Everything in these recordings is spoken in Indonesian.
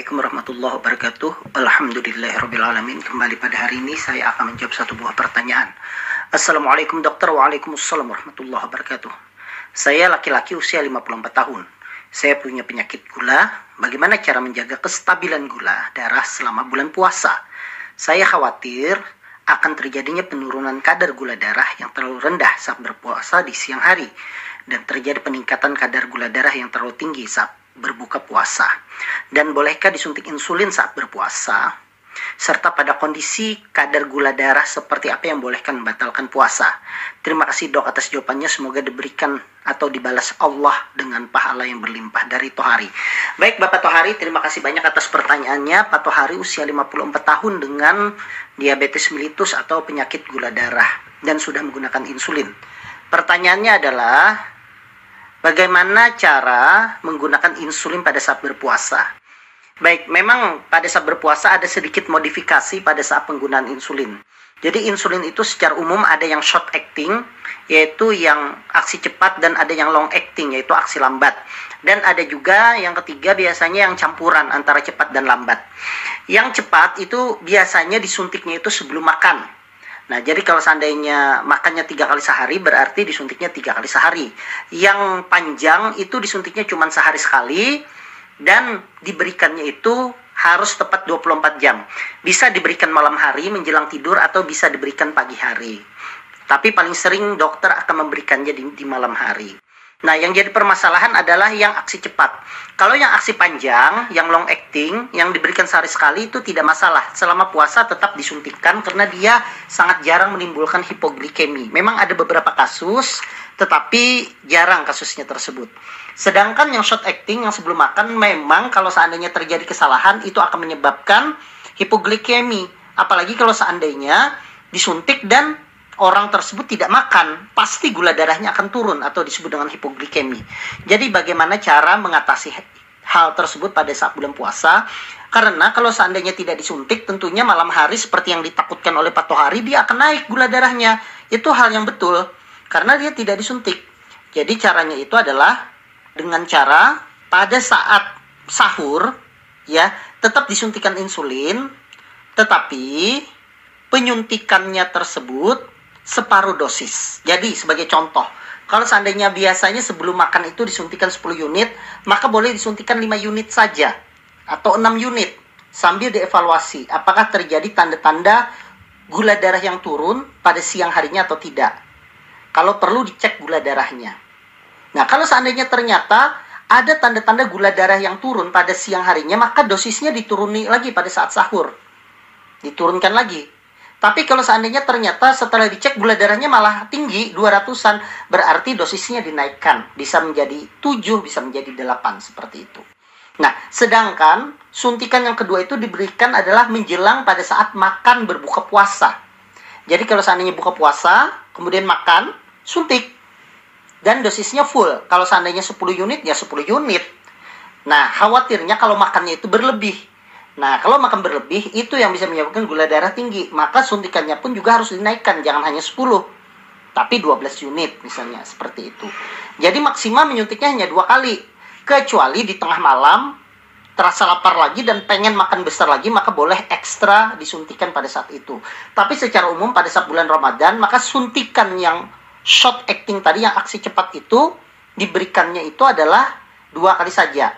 Assalamualaikum warahmatullahi wabarakatuh. Alhamdulillahirrabbilalamin. Kembali pada hari ini saya akan menjawab satu buah pertanyaan. Assalamualaikum dokter. Waalaikumsalam warahmatullahi wabarakatuh. Saya laki-laki usia 54 tahun. Saya punya penyakit gula. Bagaimana cara menjaga kestabilan gula darah selama bulan puasa? Saya khawatir akan terjadinya penurunan kadar gula darah yang terlalu rendah saat berpuasa di siang hari dan terjadi peningkatan kadar gula darah yang terlalu tinggi saat berbuka puasa? Dan bolehkah disuntik insulin saat berpuasa? Serta pada kondisi kadar gula darah seperti apa yang bolehkan membatalkan puasa? Terima kasih dok atas jawabannya. Semoga diberikan atau dibalas Allah dengan pahala yang berlimpah dari Tohari. Baik Bapak Tohari, terima kasih banyak atas pertanyaannya. Pak Tohari usia 54 tahun dengan diabetes mellitus atau penyakit gula darah dan sudah menggunakan insulin. Pertanyaannya adalah Bagaimana cara menggunakan insulin pada saat berpuasa? Baik, memang pada saat berpuasa ada sedikit modifikasi pada saat penggunaan insulin. Jadi insulin itu secara umum ada yang short acting, yaitu yang aksi cepat dan ada yang long acting, yaitu aksi lambat. Dan ada juga yang ketiga biasanya yang campuran antara cepat dan lambat. Yang cepat itu biasanya disuntiknya itu sebelum makan. Nah, jadi kalau seandainya makannya tiga kali sehari, berarti disuntiknya tiga kali sehari. Yang panjang itu disuntiknya cuma sehari sekali, dan diberikannya itu harus tepat 24 jam. Bisa diberikan malam hari menjelang tidur atau bisa diberikan pagi hari. Tapi paling sering dokter akan memberikannya di, di malam hari. Nah, yang jadi permasalahan adalah yang aksi cepat. Kalau yang aksi panjang, yang long acting, yang diberikan sehari sekali itu tidak masalah. Selama puasa tetap disuntikkan karena dia sangat jarang menimbulkan hipoglikemi. Memang ada beberapa kasus, tetapi jarang kasusnya tersebut. Sedangkan yang short acting, yang sebelum makan, memang kalau seandainya terjadi kesalahan, itu akan menyebabkan hipoglikemi. Apalagi kalau seandainya disuntik dan orang tersebut tidak makan, pasti gula darahnya akan turun atau disebut dengan hipoglikemi. Jadi bagaimana cara mengatasi hal tersebut pada saat bulan puasa? Karena kalau seandainya tidak disuntik, tentunya malam hari seperti yang ditakutkan oleh Pak Tohari, dia akan naik gula darahnya. Itu hal yang betul, karena dia tidak disuntik. Jadi caranya itu adalah dengan cara pada saat sahur, ya tetap disuntikan insulin, tetapi penyuntikannya tersebut separuh dosis. Jadi sebagai contoh, kalau seandainya biasanya sebelum makan itu disuntikan 10 unit, maka boleh disuntikan 5 unit saja atau 6 unit sambil dievaluasi apakah terjadi tanda-tanda gula darah yang turun pada siang harinya atau tidak. Kalau perlu dicek gula darahnya. Nah, kalau seandainya ternyata ada tanda-tanda gula darah yang turun pada siang harinya, maka dosisnya dituruni lagi pada saat sahur. Diturunkan lagi tapi kalau seandainya ternyata setelah dicek gula darahnya malah tinggi 200-an, berarti dosisnya dinaikkan. Bisa menjadi 7, bisa menjadi 8 seperti itu. Nah, sedangkan suntikan yang kedua itu diberikan adalah menjelang pada saat makan berbuka puasa. Jadi kalau seandainya buka puasa, kemudian makan, suntik. Dan dosisnya full. Kalau seandainya 10 unit, ya 10 unit. Nah, khawatirnya kalau makannya itu berlebih Nah, kalau makan berlebih itu yang bisa menyebabkan gula darah tinggi. Maka suntikannya pun juga harus dinaikkan, jangan hanya 10, tapi 12 unit misalnya seperti itu. Jadi maksimal menyuntiknya hanya dua kali. Kecuali di tengah malam terasa lapar lagi dan pengen makan besar lagi, maka boleh ekstra disuntikan pada saat itu. Tapi secara umum pada saat bulan Ramadan, maka suntikan yang short acting tadi, yang aksi cepat itu, diberikannya itu adalah dua kali saja.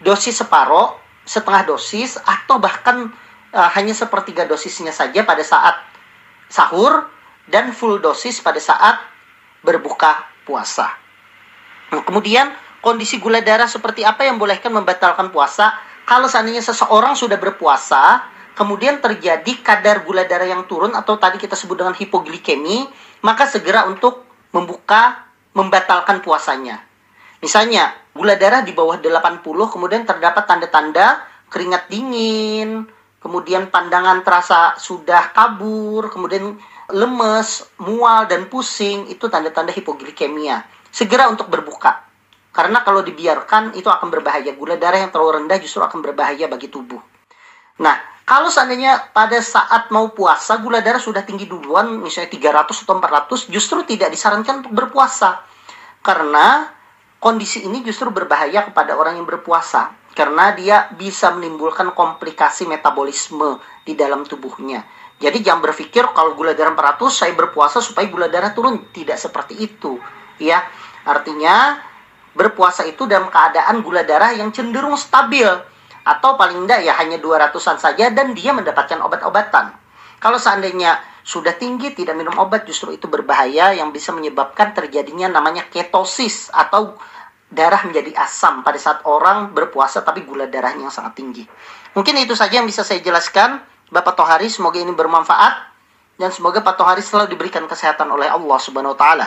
Dosis separoh setengah dosis atau bahkan uh, hanya sepertiga dosisnya saja pada saat sahur dan full dosis pada saat berbuka puasa. Nah, kemudian kondisi gula darah seperti apa yang bolehkan membatalkan puasa? Kalau seandainya seseorang sudah berpuasa, kemudian terjadi kadar gula darah yang turun atau tadi kita sebut dengan hipoglikemi, maka segera untuk membuka membatalkan puasanya. Misalnya, gula darah di bawah 80 kemudian terdapat tanda-tanda keringat dingin, kemudian pandangan terasa sudah kabur, kemudian lemes, mual dan pusing, itu tanda-tanda hipoglikemia. Segera untuk berbuka. Karena kalau dibiarkan itu akan berbahaya. Gula darah yang terlalu rendah justru akan berbahaya bagi tubuh. Nah, kalau seandainya pada saat mau puasa gula darah sudah tinggi duluan, misalnya 300 atau 400, justru tidak disarankan untuk berpuasa. Karena kondisi ini justru berbahaya kepada orang yang berpuasa. karena dia bisa menimbulkan komplikasi metabolisme di dalam tubuhnya. Jadi jangan berpikir kalau gula darah 400 saya berpuasa supaya gula darah turun, tidak seperti itu. Ya, artinya berpuasa itu dalam keadaan gula darah yang cenderung stabil atau paling tidak ya hanya 200-an saja dan dia mendapatkan obat-obatan. Kalau seandainya sudah tinggi tidak minum obat justru itu berbahaya yang bisa menyebabkan terjadinya namanya ketosis atau darah menjadi asam pada saat orang berpuasa tapi gula darahnya yang sangat tinggi. Mungkin itu saja yang bisa saya jelaskan. Bapak Tohari, semoga ini bermanfaat dan semoga Pak Tohari selalu diberikan kesehatan oleh Allah Subhanahu wa taala.